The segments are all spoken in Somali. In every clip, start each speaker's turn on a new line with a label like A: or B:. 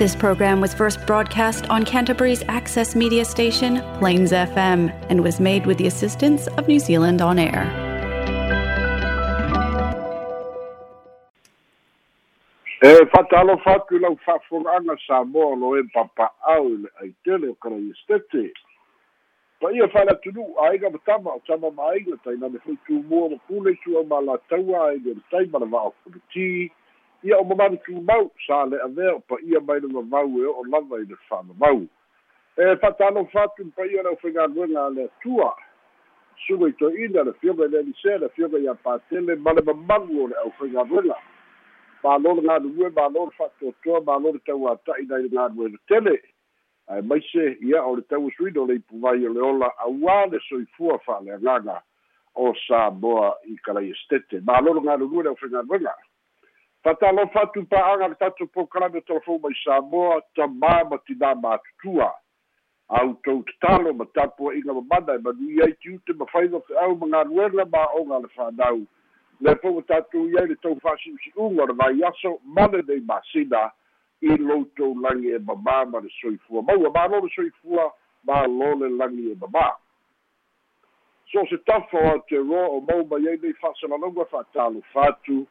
A: This program was first broadcast on Canterbury's access media station, Plains FM, and was made with the assistance of New Zealand On Air.
B: e fatalo fatu lau fa'afoga'aga samoa lo e papa'au i le aitele o kalaistete pa ia fa'alatunu'u aiga matama o tama ma'aiga tainane foi tumua ma pule sua ma aiga le taima le va'o komiti ia o tumau sa le avea o paia mai le mamau e o'o lava i le fa'amamau e fa'atalo fatu pa ia lau faigaluega a le atua suga i toe'ina le fioga i le anisea le fioga iā patele ma le mamalu o le ʻaufaigaluega malo le galulue malo le fa'atoatoa malo le tauata'i nai le galue le tele. Ae maise ia o le tauasuina o le ipuvai o le ola auā le soifua fa'aleagaga o samoa i kalaiestete malo le galulue le ʻaufaigaluega fatalofa atu pa'aga le tatou pokalame o telefou mai samoa tamā ma tinā matutua outou tatalo ma tapua'iga mamana e manui ai tiute ma faiga fe'au ma galuega ma oga le fanau le fou tatou iai le tou fa'asi'usi'uga o le vaiaso ma lenei masina i loutou lagi e mamā ma le soifua. Maua malo le soifua malo le lagi e mamā so se tafa o aotearoa o mau mai ai nei fa'asalalauga fa'atalofa atu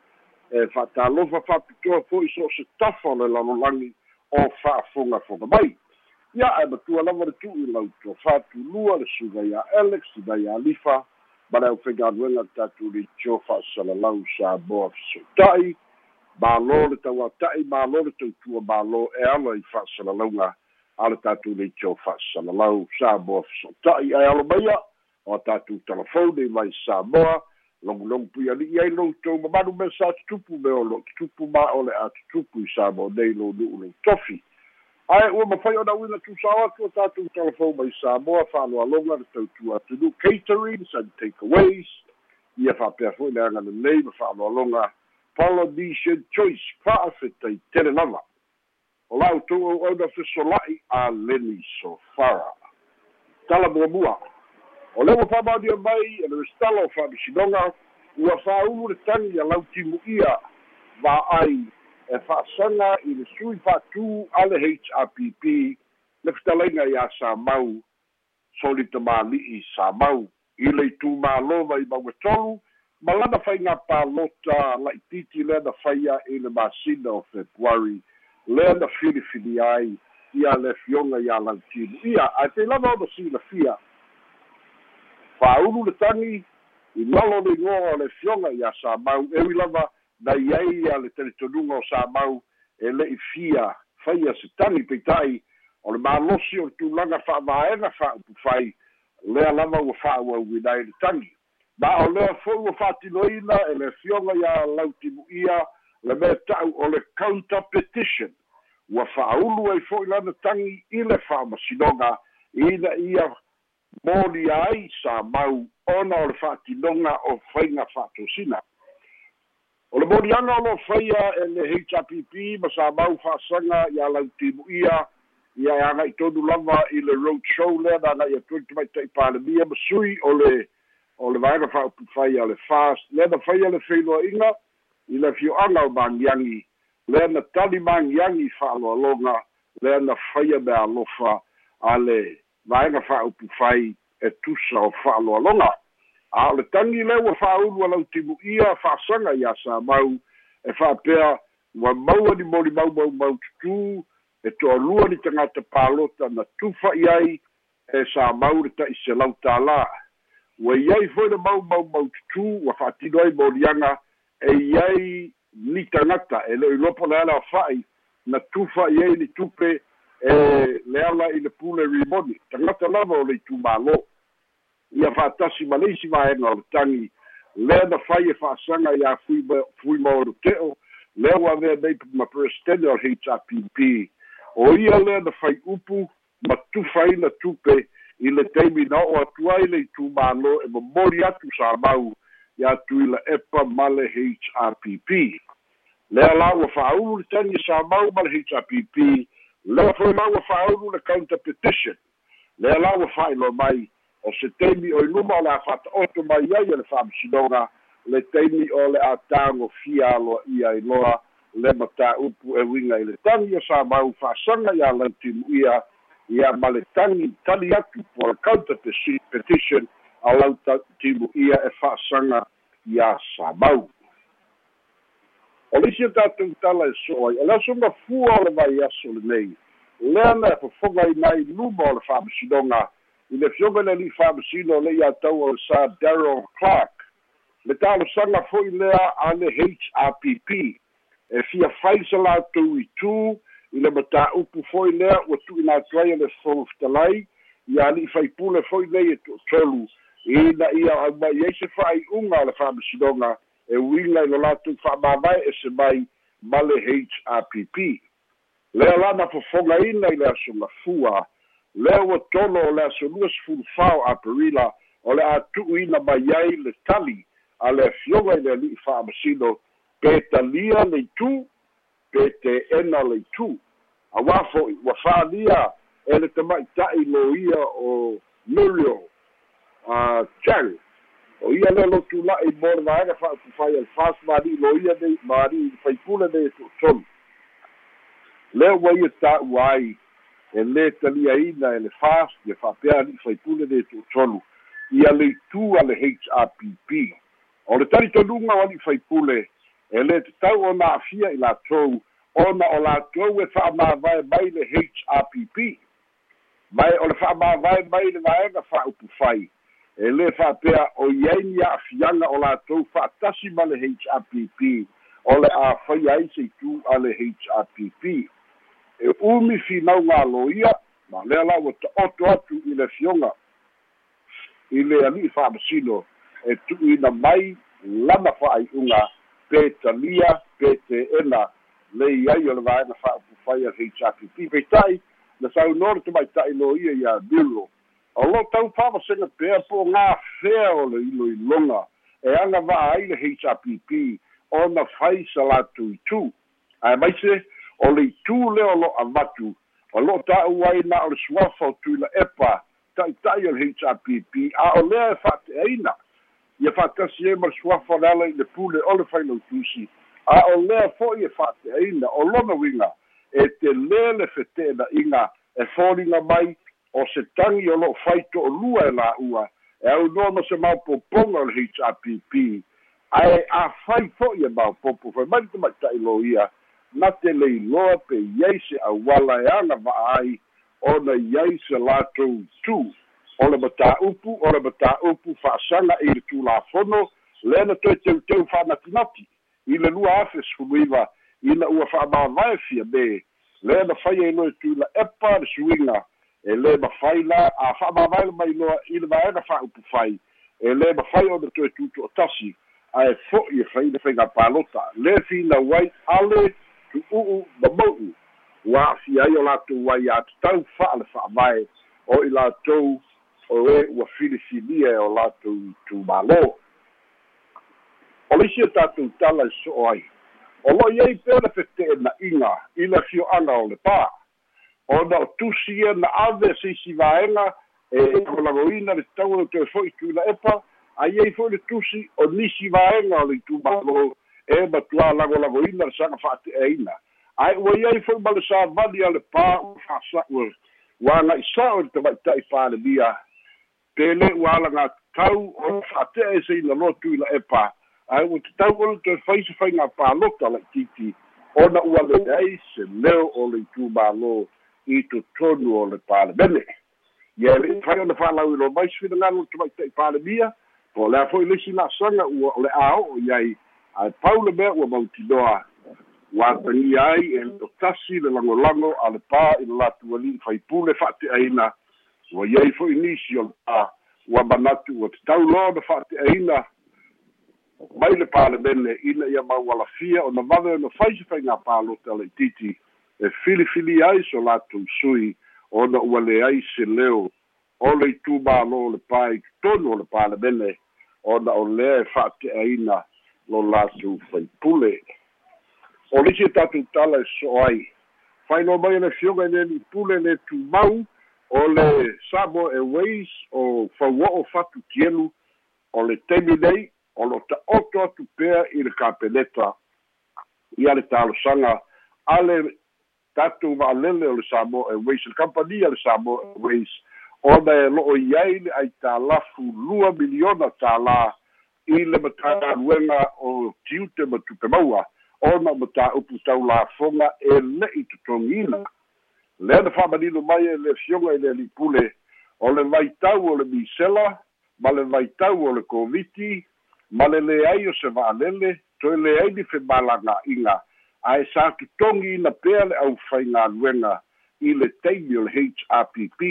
B: e fa'atalofa fa'apitoa fo'i so o se tafa o le lalolagi o fa'afogafoga mai ia e matua lava le tu'u i lautoa fa'atulua le suga iā alex ina iā lifa ma le aufaigaluega le tatou leitio fa'asalalau sa moa fesoita'i mālō le tauata'i mālō le tautua mālō e ala i fa'asalalauga a le tatou leitio fa'asalalau sa moa fesoita'i ae alo maia o a tatou telefone i mai sa moa logologo pui ali'i ai loutou mamanu me sa tutupu me o lo tutupu ma o le a tutupu i sa mo nei lo nu'u lou tofi ae ua mafai ona uina tusao atu o tatou telefon mai samoa fa'aloaloga le tautua atunu caterings and takeaways ia fa'apea fo'i le aga lelei ma fa'aloaloga polynesian choice fa'afetai tele lava o la'outou au'auna fesola'i a leni sofara tala muamua o le ua fa'amaonia mai e le restala o fa'amisinoga ua fāulu le tagi a lautimu'ia va'ai e fa'asaga i le sui fa'atū a le hrpp le fetalaiga iā samau. Solitamāli'i samau. I le itumālova i mauetolu. Ma lana faiga palota la'ititi lea na faia i le masina o februari lea na filifili ai ia le fioga iā lautimu'ia ae pei lava ona silafia fa'aulu le tagi i lalo le igoa o le fioga iā samau eui lava nai ai a le teletonuga o samau e le'i fia faia se tagi peita'i o le malosi o le tulaga fa'avaega fa'upufai lea lava ua fa'auauina ai le tagi ma o lea fo'i ua fa'atinoina e le fioga iā lautimu'ia le mea ta'u o le counter petition. Ua fa'aulu ai fo'i lana tagi i le fa'amasinoga ina ia molia ai sa mau ona o le fa'atinoga o faiga fa'atosina o le molianga o lo faia e le HRPP ma sa mau fa'asaga ia lautimu'ia ia e aga i tonu lava i le road show lea na ngai atu i mai palemia ma sui o le o le vaega fa'aupufai a le fast lea na faia le feiloa'iga i le fio'aga o magiagi lea na tali magiagi fa'aloaloga lea na faia me alofa a le vaega fa'aupufai e tusa o fa'aloaloga a o le tagi le ua fa'aulu a lautimu'ia fa'asaga iā sa mau e fa'apea ua maua ni moli mau mau mau tutū e to'alua ni tagata palota na tufa'i ai e sa mau le ta'i lau tālā. Ua iai foi le mau mau mau tutū ua fa'atino ai moliaga e iai ni tagata e le'i lopo le ala afa'i na tufa'i ai ni tupe e le ala i le pule rimoni tagata lava o le itumālō. Ia fa'atasi ma leisi vaega o le tagi lea na fai e fa'asaga iā fui fui maoloteo lea ua avea nei ma presidente o le hrpp o ia lea na fai upu ma tufaina tupe i le taimi na o'o atu ai le itumālō e momoli atu sa mau. Iā tui la epa ma le hrpp lea la ua fa'aulu le tagi sa mau ma le hrpp lea foi la ua fa'aulu le counter petition. Lea la ua fa'ailoa mai o se teimi o iluma o le a fa'ata'oto mai ai e le fa'amasinoga le teimi o le a tagofia aloa ia iloa le mataupu e uiga i le tagi o sa mau fa'asaga iā lautimu'ia ia ma le tagi tali atu po le counter petition a lau timu'ia e fa'asaga iā sa mau o le isi o tatou tala e so ai o le aso gafua o le vai aso lenei lea na e fofoga ai luma o le fa'amasinoga i le fioga le ali'i fa'amasino o le'i atau o le sa daryl clark. Le talosaga fo'i lea a le hrpp e fia faisa latou i tū i le matāupu fo'i lea ua tu'ina ai le foloftalai ia ali'i faipule fo'i lei e to'atolu ina ia aumai ai se fa'ai'uga o le fa'amasinoga e uiga i lo latou fa'amāvae e se mai ma le hrpp lea lana fofogaina i le asogafua lea ua tolo o le asolua sefulu fao aperila o le a tu'uina mai ai le tali a le afioga i le ali'i fa'amasino pe talia le itu pe te ena le itu auā fo'i ua fālia e le tama'ita'i lo ia o muriel uh, chang o ia le lotu la'i mo le vaega fa'atufai a le fas mali'i lo ia nei mali'i faipule nei e to'atolu lea ua ia ta'ua ai e lē taliaina e le fas ia fa'apea ali'i faipule nei e to'atolu ia le itu a le hrpp o le talitonuga o ali'i faipule e lē tatau ona a'afia i latou ona o latou e fa'amāvae mai le hrpp mai o le fa'amāvae mai le vaega fa'aupu fai e lē fa'apea o iai ni a'afiaga o latou fa'atasi ma le hrpp o le a fai ai seitū a le hrpp e umi finauga aloia ma lea la ua ta'oto atu i le fioga i le ali'i fa'amasino e tu'uina mai lana fa'ai'uga pe talia pe te ena lei ai o le vaega fa'apufai a hpp peita'i na saunoa le tamaita'i lo ia iā o lo tau fa'amasega pea po gā fea o le iloiloga e aga va'a ai le hpp ona fai sa latou itu ae maise o le itu lea o lo'a matu o lo'o ta'u ai na o le suafa o tuila epa ta'ita'i o le hpp a o lea e fa'ate'aina ia fa'atasi ai ma le suafa le ala i le pule o le failautusi a o lea fo'i e fa'ate'aina o lona uiga e te lē le fete'ena'iga e foliga mai o se tagi o lo'o fai to'olua e la'ua e aunoa ma se maopopoga o le hpp ae afai fo'i e maopopo fai mai le tamaita'i lo ia na te leiloa pe iai se auala e aga va'a ai ona iai se latou tu o le matāupu o le matāupu fa'asaga i le tulafono lea na toe teuteu fa'anatinati i le lua afe sefuluiva ina ua fa'amāvae fia me lea na fai ai loe tula epa le suiga e lē mafai la a fa'amāvae le mai loa i le vaega fa'aupu fai e lē mafai ona toe tuto'atasi ae fo'i e fai le faiga palota. Lē finau ai ale tu'u'u mamau'u ua a'afia ai o latou ai a tatau fa'a le fa'avae o i latou o e ua filifilia e o latou tumālō o le isi o tatou tala e so'o ai. O lo'i ai pea le fete'ena'iga i le fio'aga o le pā ona o tusi ia na ave seisi vaega e lagolagoina le tau o toe fo'i tuila epa ai ai fo'i le tusi o nisi vaega o le itumālō e matuā lagolagoina le saga fa'ate'eina. Ae ua iai fo'i ma le savali a le pā ua fa'asa'u ua aga'isa'o i le tama'ita'i palemia pele ua alagatau o fa'ate'a e seina lotu i la epa. Ae ua tatau ona toe faisa faiga palota la'ititi ona ua leai se leo o le itumālō i totonu o le palemene ia le'i fai ona fa'alau ilo mai se finagalo le tama'ita'i palemia po lea fo'i lesi la'asaga ua o le a o'o iai ae pau le mea ua mautinoa ua tagia ai e le tasi le lagolago a le pā i le latu ali'i faipule fa'ate'aina ua iai fo'i nisi o le pā ua manatu ua tatau loa na fa'ate'aina mai le palemene ina ia maualafia ona vave ona fai se faigā palota le ititi e filifili ai so latou sui ona ua leai se leo. O le itumālō le pā i totonu o le palemene ona o lea e fa'ate'aina lo latou faipule o lisi e tatou tala e so'o ai. Faino mai le fioga i le li'ipule le tumau o le Samoa Airways o fauo'o fatu tielu o le temi nei o lo ta'oto atu pea i le kapeneta ia le talosaga a le tatou va'alele o le samoa airways le kampania le samoa airways. Ona e lo'o i ai le ai tālafu lua miliona tālā i le matagaluega o tiute ma tupemaua ona ma tāupu taulafoga e le'i totogiina lea na fa'amanino mai e le fioga i le alipule o le vaitau o le misela ma le vaitau o le koviti ma le leai o se va'alele toe leai ni femalaga'iga ae sa totogi pea le ʻaufaigaluega i le taimi o le hrpp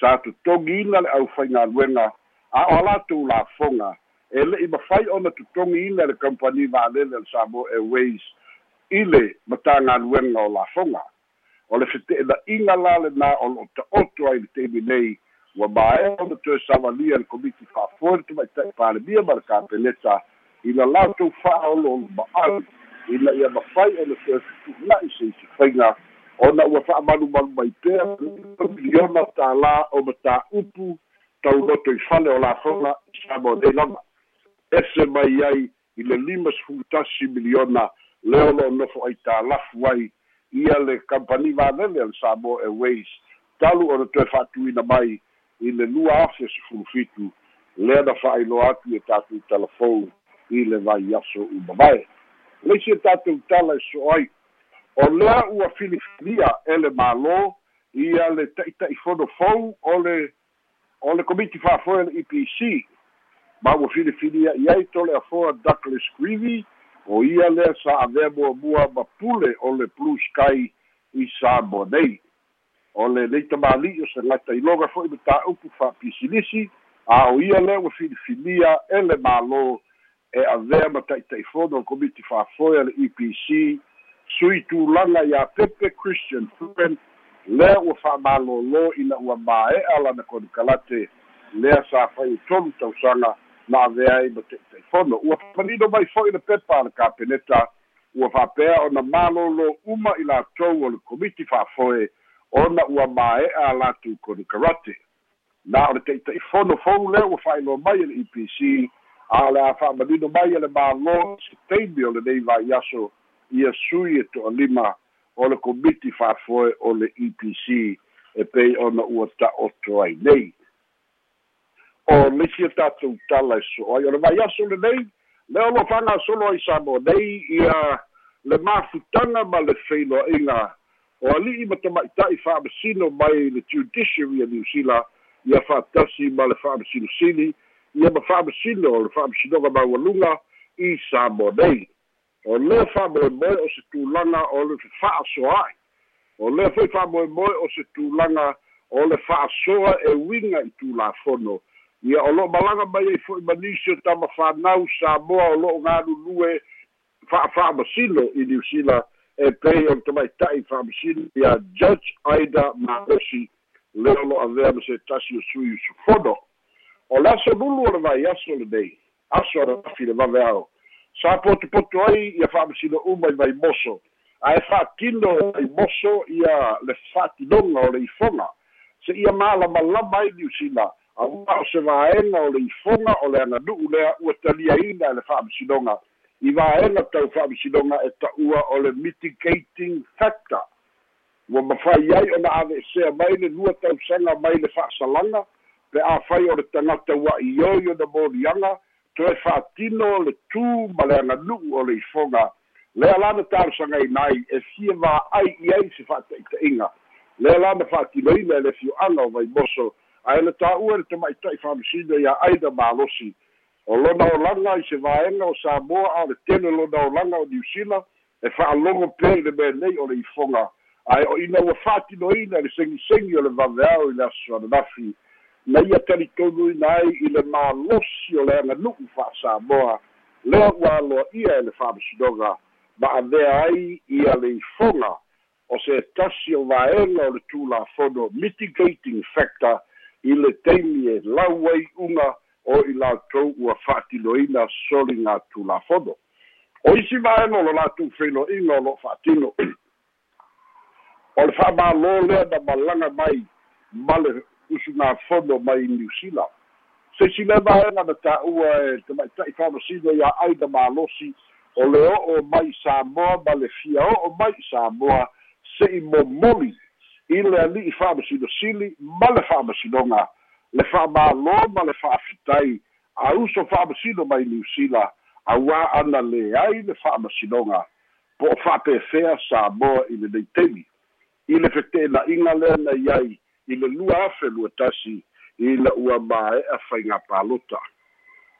B: sa totogi ina le ʻaufaigaluega a o a latou lafoga e le'i mafai ona totogi ina le kampani va'alele le samoa airways i le matagaluega o lafoga o le fete'ena'iga la lenā o lo'o ta'oto ai le taimi nei ua mae ona toe savalia le komiti fa'afoe le tamaita'i palemia ma le kapeneta ina latou fa'aolo ma'au ina ia mafai ona toe futu'ula'i se isifaiga ona ua fa'amalumalu mai pea miliona tālā o matā'upu tauloto i fale o lafoga samo nei lava ese mai ai i le lima sefulutasi miliona le o lo'o nofo ai tālafu ai. Ia le kampani valele le Samoa Airways. Talu ona toe fa'atuina mai i le lua afe sefulufitu lea na fa'ailoa atu e tatou telefon i le vai aso umamae leisi e tatou tala e so ai o lea ua filifilia e le mālō ia le ta'ita'i fonofou o le o le komiti fa'afoe le epc ma ua filifilia i ai tole afoa douglas creevy o ia lea sa avea muamua ma pule o le blue sky i samoa nei o le lei tamāli'i o se gata iloga fo'i ma tā'upu fa'apisilisi a o ia lea ua filifilia e le mālō e avea ma ta'ita'ifono o komiti fa'afoe a le epc sui tulaga iā pepe christian friend lea ua fa'amālōlō ina ua māe'a lana konikalate lea sa fai tolu tausaga na avea ai ma te'itaifono ua manino mai fo'i le pepa a le kapeneta ua fa'apea ona mālōlō uma i latou o le komiti fa'afoe ona ua māe'a latou konikarate na o le te'ita'ifono fou lea ua fa'ailoa mai e le epc a le a fa'amanino mai e le mālō se taimi o lenei vaiaso ia sui e to'alima o le komiti fa'afoe o le epc e pei ona ua ta'oto ai nei. O lesi e tatou tala e so ai. O le vaiaso lenei le o lo fa'agasolo ai sa mo nei ia le mafutaga ma le feiloa'iga o ali'i ma tama'ita'i fa'amasino mai le judiciary a new zealand ia fa'atasi ma le fa'amasinosili ia ma fa'amasino o le fa'amasinoga maualuga i sa mo nei. O lea fa'amoemoe o se tulaga o le fa'asoa'i o lea foi fa'amoemoe o se tulaga o le fa'asoa e uiga i tulafono ia o lo'o malaga mai ai fo'i manisi o tama fanau samoa o lo'o galulue fa'afa'amasino i zealand e pei o le tamaita'i fa'amasino ia judge aida maosi le o lo'o avea ma se tasi o sui usufono o le aso lulu o le vai aso lenei aso ana afi le vave ao sa potopoto ai ia fa'amasino uma i vai moso ae fa'atino ai moso ia le fa'atinoga o le ifoga se ia malamalama ai zealand auā o se vaega o le ifoga o le aganu'u lea ua taliaina e le fa'amasinoga i vaega tau fa'amasinoga e ta'ua o le mitigating factor ua mafai ai ona ave'esea mai le lua tausaga mai le fa'asalaga pe afai o le tagata ua'ioi ona moliaga toe fa'atino le tū ma le aganu'u o le ifoga lea lana talosaga ai e fia va'ai i ai se fa'ata'ita'iga lea lana fa'atinoina e le fio'aga o vaimoso ae le tā'ua le tama'ita'i fa'amasino ia aida malosi o lona olaga i se vaega o samoa a le tele lona olaga o niusila e fa'alogo pea i le mea nei o le ifoga ae o ina ua fa'atinoina le segisegi o le vaveao i le aso ananafi na ia talitonuina ai i le malosi o le aganu'u fa'asamoa lea ua aloa'ia e le fa'amasinoga ma avea ai ia le ifoga o se tasi o vaega o le tulafono mitigating factor i le taimi e lau ai uga o i latou ua fa'atinoina soliga tulafono o isi vaega o lo latou feiloa'iga o lo'o fa'atino o le fa'amālō lea na malaga mai ma le usugafono mai new zealand. Seisi le vaega na ta'ua e tamaita'i fa'amasino iā ai na malosi o le o'o mai samoa ma le fia o'o mai samoa se'i momoli. I le ali'i fa'amasilosili ma le fa'amasinoga le fa'amālō ma le fa'afitai a uso fa'amasino mai niusila auā ana leai le fa'amasinoga po o fa'apefea samoa i le neiteli i le fete'ena'iga lea nai ai i le lua afe lua tasi i le ua mae'a faiga palota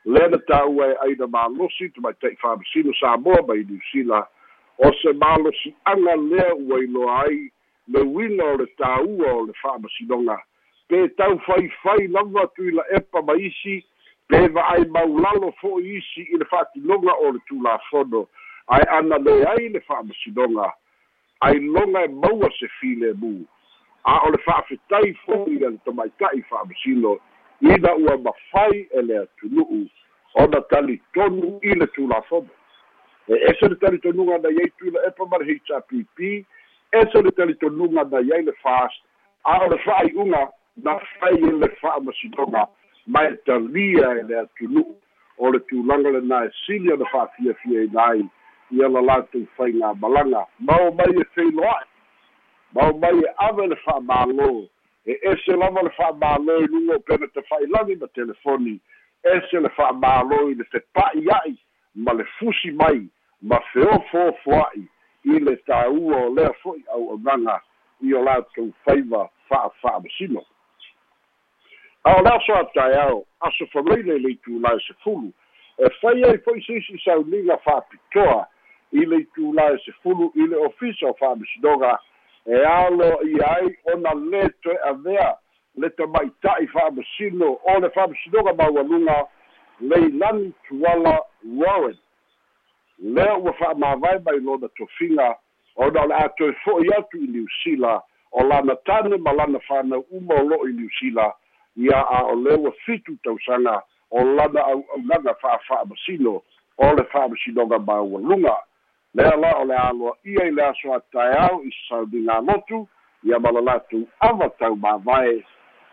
B: lea na tāua e aina malosi tamaita'i fa'amasino samoa mai niusila o se malosi'aga lea ua iloa ai le uina o le tāua o le fa'amasinoga pe tau faifai lava atu i la epa ma isi pe va'ai maulalo fo'i isi i le fa'atinoga o le tulafono ae ana leai le fa'amasinoga ai loga e maua se file mu a o le fa'afetai fo'i a le tamaita'i fa'amasino ina ua mafai e le atunu'u ona talitonu i le tulafono e ese le talitonuga nai ai tui la epa ma le hpp ese le talitonuga nai ai le fast. A o le fa'ai'uga na fai e le fa'amasinoga mai talia e le atunu'u o le tulaga lenā e sili ona fa'afiafiaina ai ia la latou faiga malaga mao mai e feiloa'i mao mai e ave le fa'amālō e ese lava le fa'amālō i luga o pena tafa'ilagi ma telefoni. Ese le fa'amālō i le fepa'i a'i ma le fusi mai ma feofofoa'i i le tāua o lea fo'i au'aunaga i o latou faiva fa'afa'amasino ao le aso ataeao aso falai le le itulā e sefulu e fai ai fo'i seisi sauniga fa'apitoa i le itulā e sefulu i le ofisa o fa'amasinoga e alo i ai ona lē toe avea le tamaita'i fa'amasino o le fa'amasinoga maualuga leilani tuala warren. Lea ua fa'amāvae mai lona tofiga ona o le a toe fo'i atu i niusila o lana tane ma lana fanau uma o lo'o i niusila ia a o le ua fitu tausaga o lana au'aunaga fa'afa'amasino o le fa'amasinoga maualuga lea la o le aloa'ia i le aso ataeao i sasauniga lotu ia ma la latou ava tau mavae.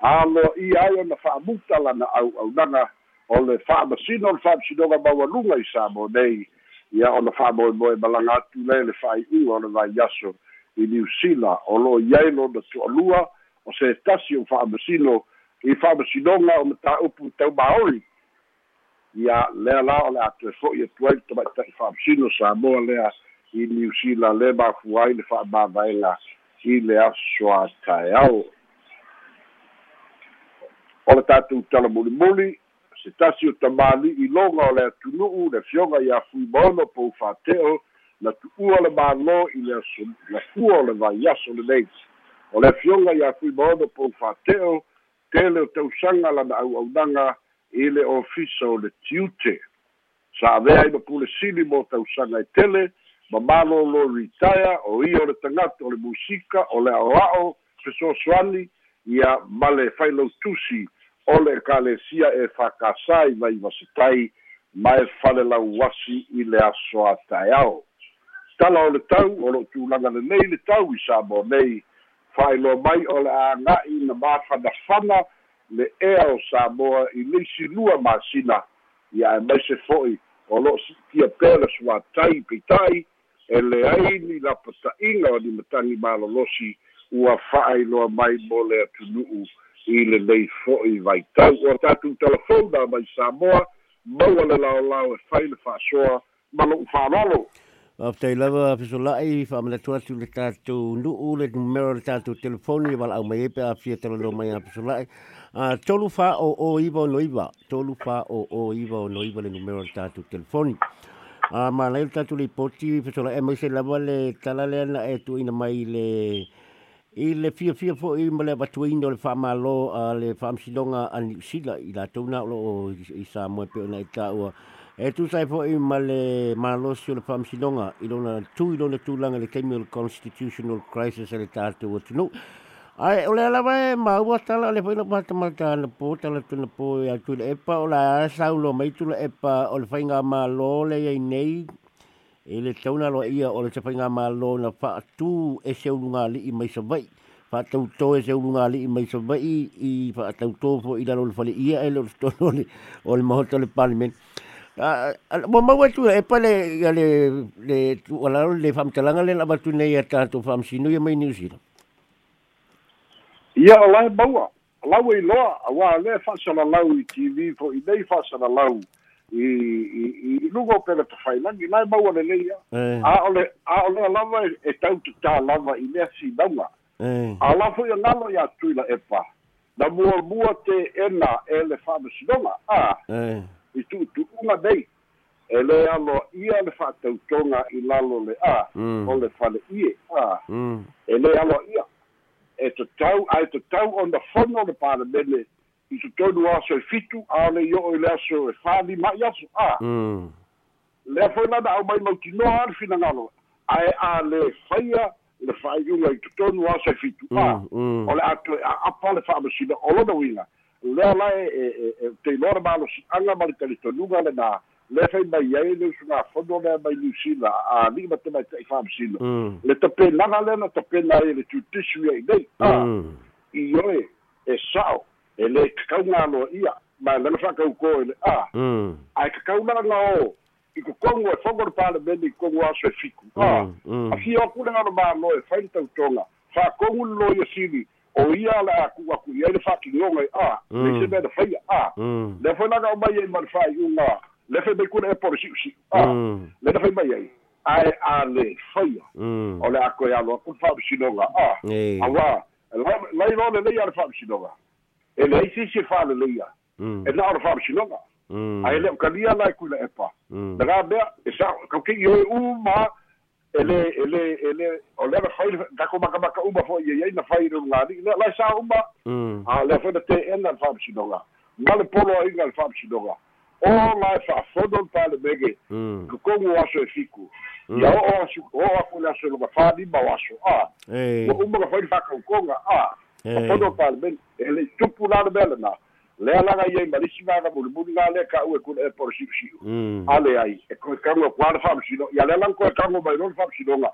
B: Aloa'ia ai ona fa'amuta lana au'aunaga o le fa'amasino o le fa'amasinoga maualuga i sa mo nei ia ona fa'amoemoe malaga atu le le fa'ai'uga o le vaiaso i niusila o lo'o iai lona tu'alua o se tasi o fa'amasino i fa'amasinoga o mataupu taumaoli ia lea la o le atu e fo'i atu ai tamaita'i fa'amasino samoa lea i niusila le mafu ai le fa'amāvaega i le aso a taeao o le tatou tala mulimuli se tasi o tamāli'i loga o le atunu'u le fioga iā fui maono pou fa'ateo na tu'ua le mālō i le aso lafua o le vaiaso lenei. O le fioga iā fui maono pou fa'ateo tele o tausaga lana au'aunaga i le ofisa o le tiute. Sa avea ai mapule sili mo tausaga e tele ma malōlō ritaya o ia o le tagata o le musika o le aoa'o fesoasoani ia ma le failou tusi o le ekalesia e fakasā i vai vasetai ma e fale lauasi i le aso a taeao tala o le tau o lo'o tulaga lenei le tau i sa mo nei fa'ailoa mai o le aga'i na mafanafana le ea o samoa i leisi lua masina ia e maise fo'i o lo'o sitia pea le suatai peitai e leai ni lapata'iga o ni matagi malolosi ua fa'ailoa mai mo le atunu'u i le lei fo'i vaitau o tatou telefona mai samoa maua le laolao e fai le fa'asoa ma lo'u Of
C: te lava fesola'i tua tu le tātou nuu le numero le tatu telefoni wala au mai epe a fia tala lo mai a fiso lai. tolu fa o o iwa o noiva. Tolu fa o o iwa o noiva le numero le tatu telefoni. Uh, ma lai tātou le poti fesola'i e mai se lava le tala le ana e tu ina mai le i le fia fia fo i male batu ino le whaamalo a le whaamsidonga a ni i la tau o i sa moe pe na i tāua. E tu sai po i male malosi o le whamsinonga i lona tu i lona tūlanga le Camel Constitutional Crisis e le tātou o tunu. Ai, o le alawa e maua tala le whaina mata mata ana po, tala tuna po e atu le epa, o la saulo mai tu le epa, o le whainga malo le ei nei, e le tauna lo ia o le te whainga malo na whaatū e seulunga li i mai sa vai. Wha to e se li i mai sa vai i whaatau tō to fo i lalo le whale ia e le o le mahota le parliament. Mo mo tu e pa le le le wala le fam talanga le la batu nei ata to fam sinu ye mai Zealand
B: ia o lai maua lau i loa. Awa le fasala lau i TV fo i nei fasala lau. I i i lugo pele to fai langi lai maua le leia a ole a ole lava e tau tu ta lava i le si maua a la fo ia ngalo ia tuila e pa. Na mua mua te ena e le fama sinonga a i tu tu unga nei e le alo ia le fa'atautoga i lalo le a. Mm. o le fale ie a. Mm. e le alo ia. E tatau ae tatau ona fono o le palemene i totonu aso e fitu a le i'o i le aso e falima'i aso a. Lea foi lana au mai mautinoa a le finagalo ae a le faia le fa'aiuga i totonu aso e fitu a. O le atu e a'apa le fa'amasina o lona uiga lea lae e, e, e teiloa le malosi'aga ma le talitonuga lenā le fai mai ai le usuga fono lea mai niusila a li'i ma temai ta'i fa'amasina le tapenaga lena tapena ai le tutisi ai nei. A i oe e sa'o e lē kakauga aloa ia ma lana fa'akaukō e le a ae kakaulaga o i kokogu e fogo le palemene i kogu aso e fiku. A afia aku le galo mālo e fai le tautoga fa'akogu le lo ia sili o ia le aku aku ia le fa'akigioga i a leise mea le faia a. Le foi laga o mai ai ma le fa'aiuga le fai mai kuna e polisi'usi'u a. Le na fai mai ai ae a le faia o le ako e alo aku fa'amasinoga a. Auā lai lo le leia le fa'amasinoga e le aisi isi fa'aleleia e na o le fa'amasinoga ae le o kalia lai kuila epa le ga mea e sa kauki'i oe uma ele ele ele o le fai ka ko maka maka uma fo ye na fai ro ngani le la sa uma a le fo de te en na fa psidonga ma le polo ai ngal fa psidonga o la fa fo do pa le mege ko ko mo aso e o o o a ko la so lo fa di ba waso a o uma ka fai fa ko konga a fo do pa le ben ele tupu la le bela na le alaga iai malisi gaga mulimuli ga le ka'u e kuna e porosi'usi'u ale ai e koe kago kua le fa'amasino ia le alaga koe kago mai lo le fa'amasinoga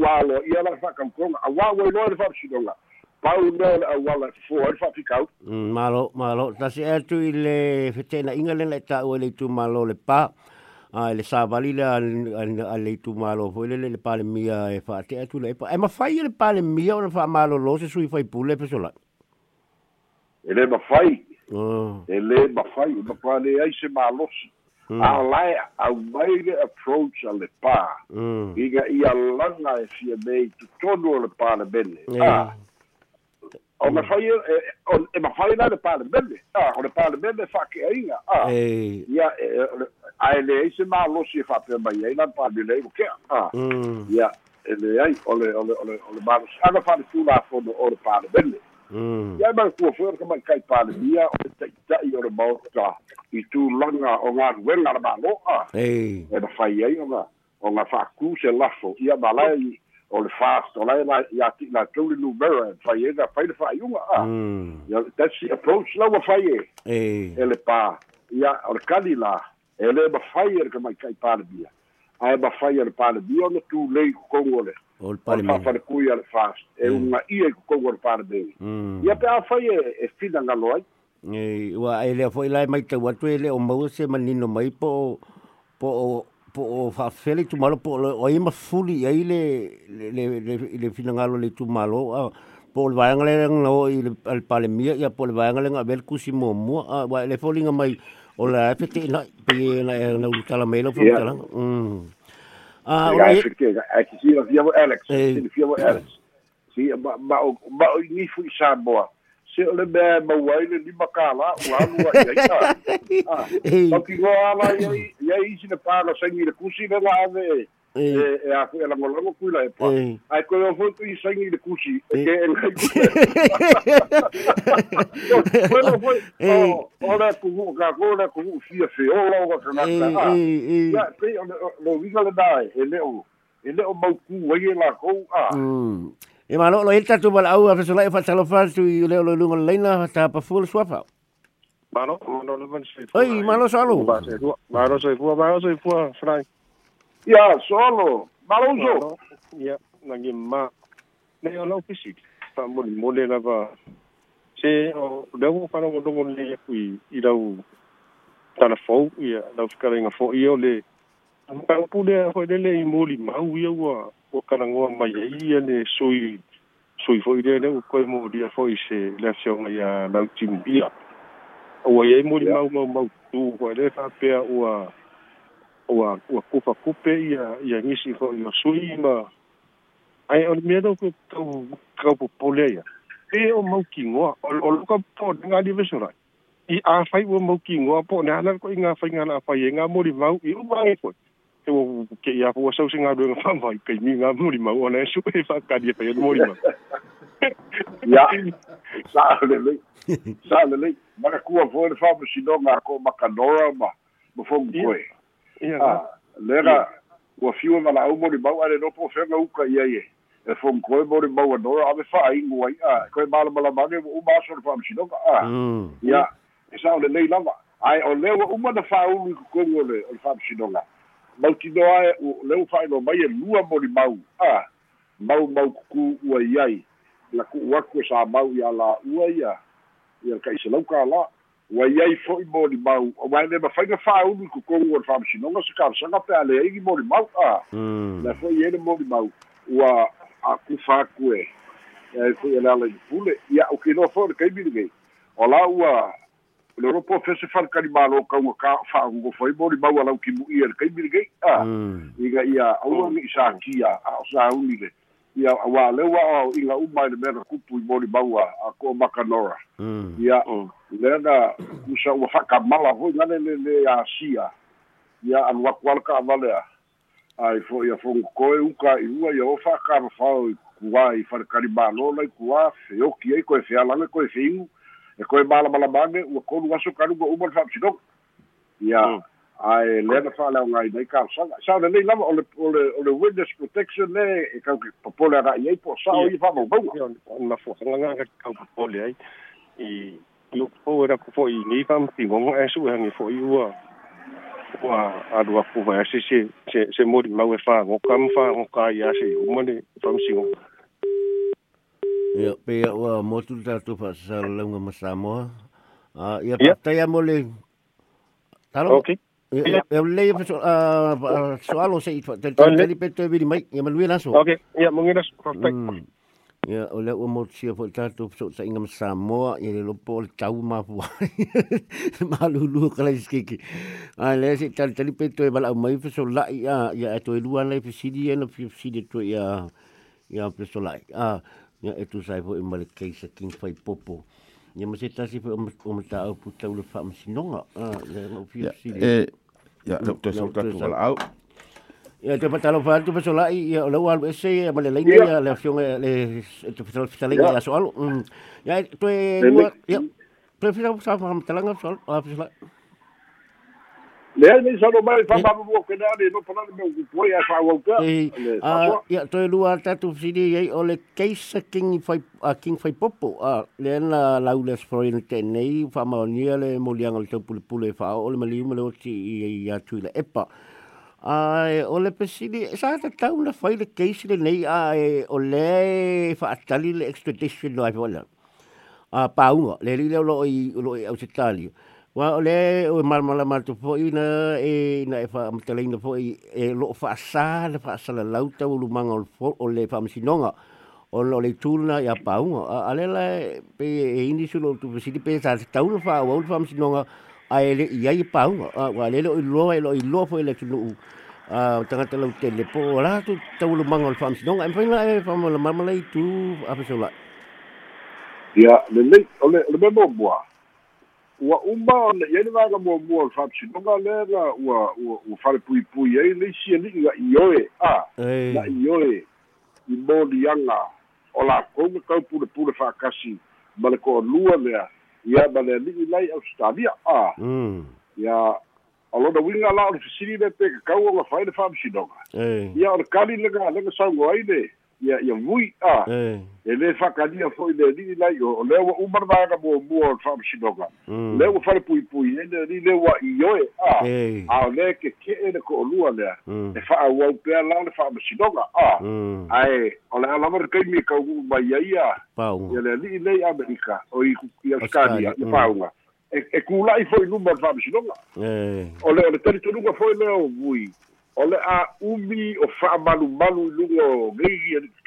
B: ua aloa ia laga fa'akaukoga auā ua iloa le fa'amasinoga pau lea le auala fua ai le fa'afikau
C: malo malo. Tasi e atu i le fetena'iga lena e ta'u ai le itu malo le pā a le savali le a le itu malo foi le le palemia e fa'ate atu le e mafai le palemia o le fa'amalolo se sui fai pule pesola
B: e le mafai e lē mafai ma pale ai se malosi a lae au mai le approach a le pā iga ia laga e fia nei tutonu o le palemene a o mafai e mafai la le palemene a o le palemene fa'ake'aiga a ia ae leai se malosi e fa'apea mai ai lana palemene o kea a ia e leai o le o le o le malosi'aga fa'aletulafono o le palemene ia mai kua foi ka mai kai pale mia o te tai o le mauta i tu langa o ngā ruenga le malo a e na fai ai o ngā o ngā whaku se lafo. Ia malai o le fast o lai la ia ti na tuli numera fai e fai le fai unga a ia that's the approach la wa fai e e le pa ia o le kali la e le ba fai e ka mai kai pale mia ai ba fai e le pale mia o le tu lei kongo le
C: o le pale
B: fa fa ku ia le fast e una ko le pale be ia pe a fai e fina ngalo ai
C: e wa e le foi lai mai te watu e le o mau se manino mai po po po fa fele tu malo po o ima fuli ai le le le le fina ngalo le tu malo po le vanga le no i le pale mia ia po le vanga le ngabel kusi mo mo wa le folinga mai o la fete na pe na na utala mai lo fo tala mm
B: Ah, ja, ik kijk, ek sien of jy Alex, sien of jy Alex. Sien, maar maar maar nie vir Sabo. Se ole be ma waile ni makala, wa wa ya. Ah.Ok go ala ya ya isi na para sa ni kusi na la ave. e e a koe lango lango koe lai pa. Ai koe o i saingi le e foi o a ia pei le e e la a
C: e ma lo lo tatu e i lo lunga leina ta pa fulu swapau Mano,
D: mano, mano, mano, mano, mano,
C: mano, mano, mano,
D: mano, mano, mano, mano, mano, mano, mano,
B: Ya, solo. Malouzo.
D: Ya, nage ma. Ne yon lau kisik. Tamboli, mole lava. Se, dawo kana kono kono le kui, i dawo tana fau, ia, dawo sikare nga fau, ia le. Mkang pule hoi lele i moli mau ia ua, ua kana ngoa mai ia le soi, soi fau ia le ukoi mo dia fau i se lea seonga ia lau timbia. Ua ia i moli mau mau mau tu, hoi le fapea ua, ua ua kupa kupe ia ia ngisi fo ia sui ma ai o me do ko kau kau popole ia. E o mau ki ngoa o o loka po nga di vesora i a fai o mau ki po na na ko inga fai nga na fai nga mo di mau i u mai ko e o ke ia po so singa do nga vai ke mi nga mo di mau ona su e fa ka di pe mo di mau.
B: Ya. Sa le le. Sa le le. Ma ka kua fo le fa si no nga ko makanora ma mo fo ngoe Ah, lera ua fiua mala'au mo le mau ale no pofega uka ia ie e. Fogokoe mo le mau anora ave fa'aigu ai. A koe malamalamage ua uma aso le fa'amasinoga a ia e sa o lelei lava. Ae o lea ua uma na fa'aulu i kokogu o le o le fa'amasinoga mautinoa ae le ua fa'ailoa mai e lua mo le mau. A mau mau kuku ua iai la ku'u aku e sa mau ia la'ua ia ia le ka'isalau kālā ua iai fo'i mo limau o mai le mafaiga fa'aulu i kokogu o le fa'amasinoga se kalasaga pe a leaigi mo limau a le fo'i ele mo limau ua akufa aku e e fo'i e le ala i pule ia o kinoa fo'i le kaimi legei o la ua le ropo fese falekali malo kauga ka fa'agogo foi mo limau alau kimu'i e le kaimi legei a iga ia aua gi'i sakia a o sauli le ia ua le ua o iga uma i le mea kupu i mo limau a makanora. Ia lea na usa ua fa'akamala foi gale le le asia. Ia aluaku ala ka'avale a. Ai fo ia fogokoe uka i ua ia o fa'akamafao i kuā i falekali mālō lai kuā feoki ai koe fealaga koe feigu e koe malamalamage ua kolu aso kaluga uma le fa'amasinoga ia ae lea na fa'aleaogai nai kalasaga sa lelei lava o le o le o le witness protection le e kauke popole aga'i ai po o sa'o ia fa'amaumauga
D: na fuagaga kau popole ai i lu po era ko foi ni pam pingo e su hangi foi ua ua adu aku va se se se se mori mau e fa ngo kam fa ngo ka ia se o mone pam singo
C: ia pe ua motu tatu fa sa lunga masamo a ia pa ia mole talo
D: okay
C: ia le ia soalo se i fa te te pe te vi mai ia malui laso
D: okay ia mongira prospect
C: Ia, o le ua mo sia fo tātou so sa inga Samoa, ia le lopo o le tau mafu Ma lulu kala iskiki. A le se tali tali pe to bala mai fe so lai ia ia e to e lua lai fe sidi e no fe sidi to ia ia fe so lai. A ia e tu sai fo e male keisa king fai popo. Ia ma se tasi fo o ma ta au puta ule fa masinonga. A le no fe sidi.
E: Eh, ya, lo to so tatu wala au.
C: Ia te patalo fa tu peso lai ia o lau e se ia male lenga ia le afiong le te peso fita lenga ia soalo. Ia to e lua ia to fita sa fa talanga soal a peso lai.
B: Le ai nei sa no mai fa pa mo ke na no pa na me ku poi a fa wa ka
C: a ia to e lua tatu fidi ia o le keisa king fai a king fai popo a le na laules for in te nei fa ma nia le molianga le pule pule fa o le mali mo le o ti ia tu le epa ai o le pesili sa ta tau na fai le case le nei ai o le fa atali le extradition no ai wala a paunga le li le lo i lo i ausitali wa o le o mal mal mal to fo ina e na e fa matelina fo e lo fa sa le fa sa la lauta o lu manga o le fa msinonga o lo le tula ya paunga. A le la pe e indi su lo tu pesili pe sa tau na fa o fa msinonga ai le ia i pau wa le lo lo lo lo fo le tunu a tanga te lau tele po la tu tau lu mangol fam sinong am fainga e fam la mama le tu a sola
B: ia le le o le boa ua uma o le ia le vaga mo mo al fam sinong le la ua ua fale pui pui ai le si ni ga ioe a la ioe i mo lianga o la ko me kau pule pule fa kasi ma le ko lua lea ia ma le ali'i lai australia a. Ia o lona uiga la o le fesili le pekakau o gafai le fa'amasinoga ia o le kali lega lega saugo ai le ia ia vui a. E lē fa'akalia fo'i le ali'i lai o lea ua uma lavaga muamua o le fa'amasinoga lea ua fale puipui ai le ali'i le ua ioe a. A o lē keke'e le ko'olua lea. E fa'auau pea la le fa'amasinoga a. Ae o le alava le kaimi e kaugu'u mai ai a ia. Le ali'i lei amerika o i australia le fa'auga e e kula'i foi luma le fa'amasinoga o le o le talitonuga foi lea o vui o le a umi o fa'amalumalu i luga o gei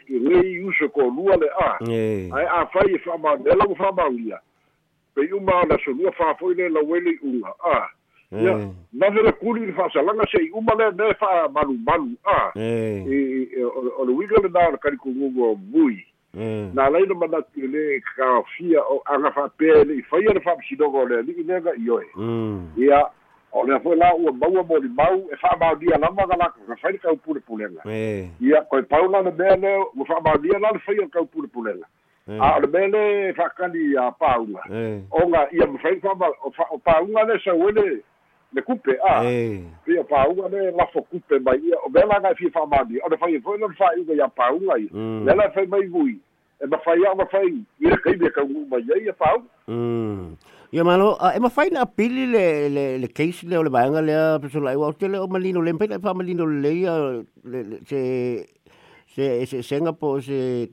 B: gei uso ko lua le a.
C: E
B: ae a fai e fa'ama e lau fa'amaulia pei uma o le asolua fa'afoi le lauele i uga a. Ia
C: e
B: nave le le fa'asalaga se'i uma lea me fa'amalumalu a.
C: E
B: i i- o le uiga lenā o le kalikuguga o vui
C: e
B: na laina manatu e lē kakafia o aga fa'apea e le'i faia le fa'amasinoga o le ali'i lega i oe.
C: Mm.
B: Ia o le foi la ua maua mo limau e fa'amaulia lava galaka kafai le kaupulepulega
C: e.
B: Ia koe paula le mea le ua fa'amaulia la le faia le kaupulepulega a o le mea le fa'akali a pauga
C: e.
B: Oga ia mafai fa'ama o o pauga le sauele le kupe a.
C: E.
B: Ia pauga le lafo kupe mai ia o mea laga fia fa'amaulia o le fai foi le fa'aiga ia pauga ia
C: Mm.
B: le la fai mai vui. E mafai a mafai i le kaimi e kaugu mai ai ia pauga
C: Mm. Ia malo, e mawhai na pili le, le, le case le o le vaenga lea pesola iwa o te le o malino le mpena pa malino le leia le, le, se se se senga se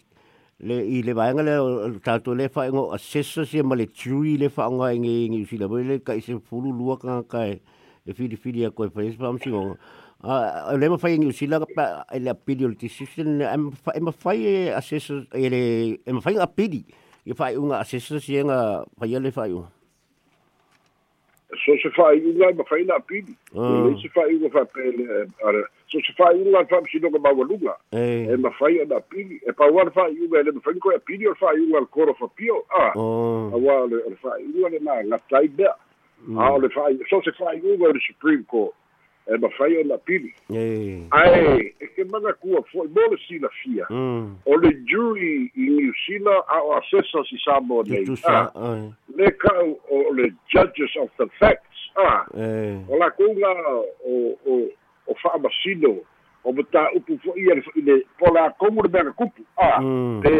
C: le i le vaenga le tato le fa ngo assessa se ma le tui le fa nga ngi ngi si le le ka se fulu lua ka ka e e fidi fidi a koe fais pa msi a le mawhai ngi si la pa e le pili o le decision e mawhai e assessa e le e mawhai a pili i fai unga assessa se nga fai le fai unga
B: so se fa'aiuga e mafai na apili
C: Ah.
B: i se fa'aiuga fa'apele ara so se fa'aiuga le fa'amasinoga maualuga
C: e
B: e mafai ana apili e paua le fa'aiuga e le mafai koe apili o le fa'aiuga le koro fapio a
C: oh.
B: Aua o le fa'aiuga lenā gatai mea a o le fa'ai so se fa'aiuga o le supreme court e mafai ona apili
C: e
B: ae e ke maga kua fo'i mo le silafia
C: mm
B: o le jury i niusila a o asesa si sa mo nei a
C: ai
B: le kau o le judges of the facts. A
C: e
B: o la kunga o o o fa'amasino o mata upu fo ia le i le po la komu le mea kupu a
C: Mm.
B: te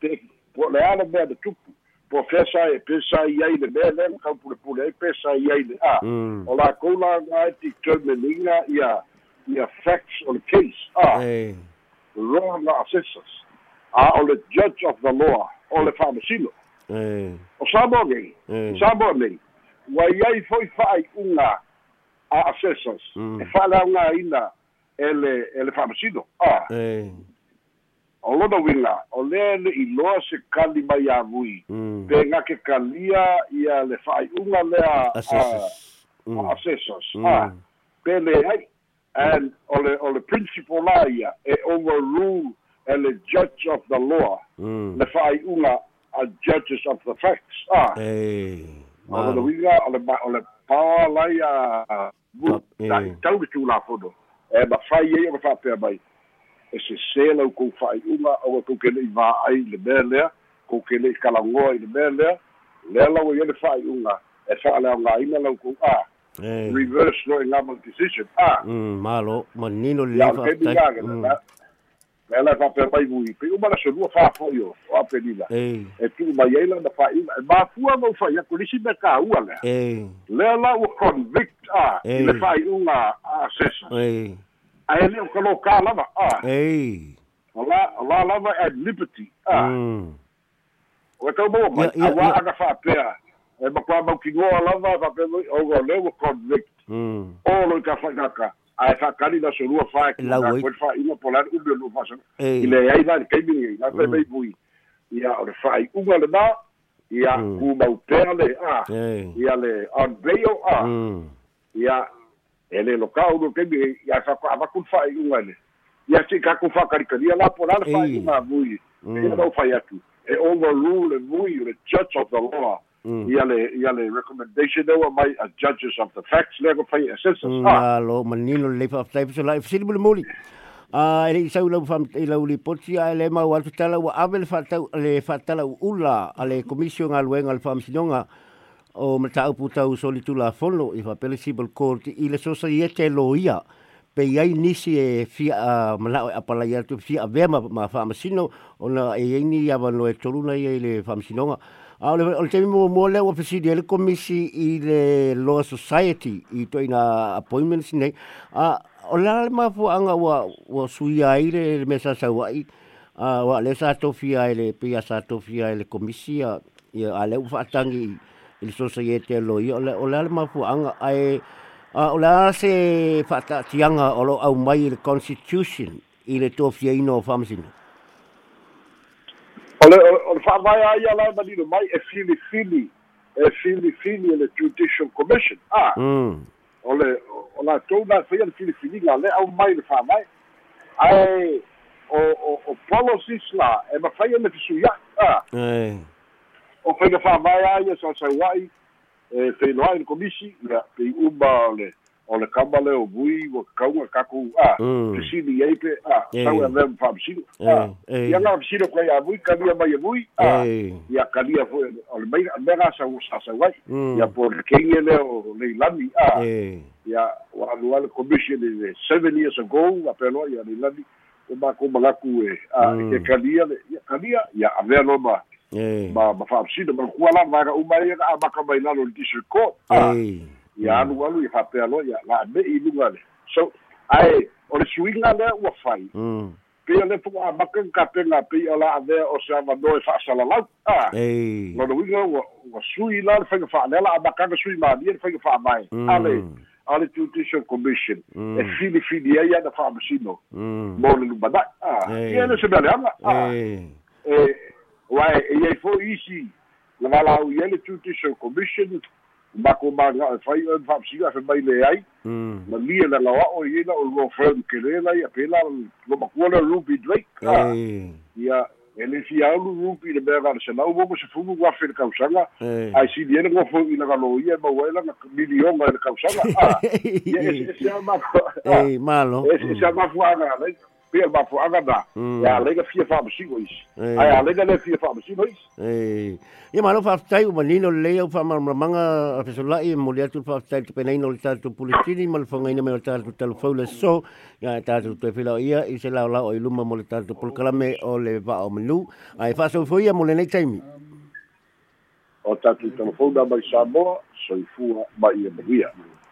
B: te po le ala mea de tupu po fesa e pesa i ai le mea le kau pule pule e pesa i ai le a
C: Mm.
B: o la kula ngai determininga ia ia facts on the case a
C: e
B: law la assessors a o le judge of the law o le fa'amasino
C: e
B: o sa mo nei sa mo nei wa iai foi fai unga a assessors
C: Mm.
B: e fala unga ina ele ele famasino ah
C: e
B: o lona winga o le le i loa se kali mai a vui
C: mm.
B: Pe kalia ia le fai unga le a
C: assessors.
B: a
C: mm.
B: assessors.
C: Mm.
B: ah pe le ai and o le o le principal la ia e overrule ele judge of the law.
C: Mm.
B: Le fai unga a judges of the facts. Ah
C: e
B: o le winga o le o le pawa lai a a mu
C: Pa- e.
B: tai tau ki tu la fono e ma fai e o fa pe mai e se se la ko fai uma o ko ke le va ai le bele ko ke le kala ngo i le bele le la o ye le fai uma e fa la nga ina la ko a
C: e
B: reverse no lama decision a
C: mm malo manino le
B: ya
C: fa
B: ke mi ga la le la fa pe mai vui pe uma la so lu fa o pe ni la
C: e
B: e tu mai ai la na fai uma e ma fu mo fa ya ko lisi me ka ua le
C: e
B: le la o convict a
C: Eh.
B: i le fai unga a sesa
C: e
B: a e le o kalo ka lava a
C: e
B: o la o la lava at liberty a
C: mm.
B: O e tau mo mai
C: Ia- ia-
B: a wa
C: ia.
B: aga fa pea e ma kwa mau ki ngoa lava fa pe o go le o convict. O lo ka fa kaka a e fa kali na solua fa ki
C: Lau
B: na
C: ai.
B: ko fa ina polar u be lu fa sa.
C: E
B: i le ai na ke mi na pe mai bui. Ia o le fai unga le na ia
C: Mm.
B: ku mau pea le a
C: e
B: ia le on bail a
C: mm.
B: Ia ele lo ka uno ke mi ia fa fa ku fa i unga le ia si ka ku fa ka ka ia la por ala fa i
C: Ei.
B: unga vui
C: Mm.
B: ia no fa ia tu e overrule e vui the judge of the law
C: Mm.
B: ia le ia le recommendation were my uh, judges of the facts le ko fa assessors ah
C: malo manino le fa fa so la fisi bulu moli a ele sa ula fam e la uli poti a le ma wa tala wa avel fa tau le fa tala ula ale commission al wenga al fam sinonga o mata upu tau soli tu la fono i fa pele civil court i le so sa iete lo ia pe iai nisi e fia a mala a pala ia tu fia a vema ma fa masino ona e ini ia va no e toluna ia i le fam sinonga a le o le temi mo mo le o fisi le komisi i le law society i to ina appointments nei. A o la le ma fu anga wa wa suia i le mesa sa wa i a wa le sa to fia i le pia sa to fia i le komisi a ia a le fa i le sosa i e te alo i o le ale mafuanga ai a o le ale se whata tianga o lo au mai i le constitution i le tō fia ino o whamasino.
B: O le, o le whaamai ai ala manino mai e fili fili, e fili fili le Judicial Commission. Ah,
C: Mm.
B: o le, o la tau na whaia le fili fili la le au mai le whaamai. Ai, o, o, o policies la, e ma whaia le fisuia. Ah. O whaia le whaamai ai e sa sa wai, e whainoa i le komisi, ia, pe umba o le, o le kama le o vui, o kaunga kaku, ah,
C: Mm.
B: pisini ei pe,
C: Eh.
B: e vem whaamsino.
C: Eh,
B: Ah,
C: eh.
B: ia ngā pisino koe a vui, kalia mai a vui,
C: Ei.
B: ia kalia foi o le mai mera sa sa sa wai
C: Mm.
B: ia por kenge le o le lami a ia wa anual commission in seven years ago a pelo ia le lami o ma ko malaku e a
C: Mm.
B: e kalia le ia kalia ia a vero ma ma ma fa sino ma kuala ma ga uma ia a ma ka mai lalo le district court a
C: Ei.
B: ia anu alu ia fa pelo ia la me i lunga le so ai o le swinga le ua fai
C: Mm.
B: pe le fu a maka ka pe ala a ve o se ava no fa sala lau a
C: Ei.
B: Lona winga wa sui la le whainga whaanela a makanga sui maania le whainga whaamai.
C: Mm.
B: Ale, ale Judicial Commission.
C: Mm.
B: E fili fili ai ana whaamasino.
C: Mm.
B: Mo le lumana. Ah, ia na se anga. Ah,
C: Ei.
B: E, wa e iei fo isi. La wala au ia le Judicial Commission. Mako manga e whai e whaamasino a whai le ai. Na lia na lawa o iena o law firm kelela ia pela lo makua le Ruby Drake. Ia e le fia alu Ruby le mea gana se lau mo se funu wafe le kausanga.
C: Ei.
B: ai si diene ngo fo ina galo ia ma wela na milion ga le kausanga ah ia ese ese ma
C: Ei, malo.
B: ese ese ma fu ana le pe ma fu ana da
C: Mm.
B: ya le ga fia fa ma sigo is
C: Eh.
B: ai ale ga le fia fa ma sigo is
C: Ei. Ia malo fa tai o manino le au fa manga a peso lai mo le atu fa tai te penai no le tatu pulitini mo le fonga ina me le tatu telefone so ya tatu te fila ia i se lao lao i luma mo le tatu pulkalame o le va o menu ai fa so foi mo le nei taimi
B: o tatu telefona mai Samoa soifua mai ia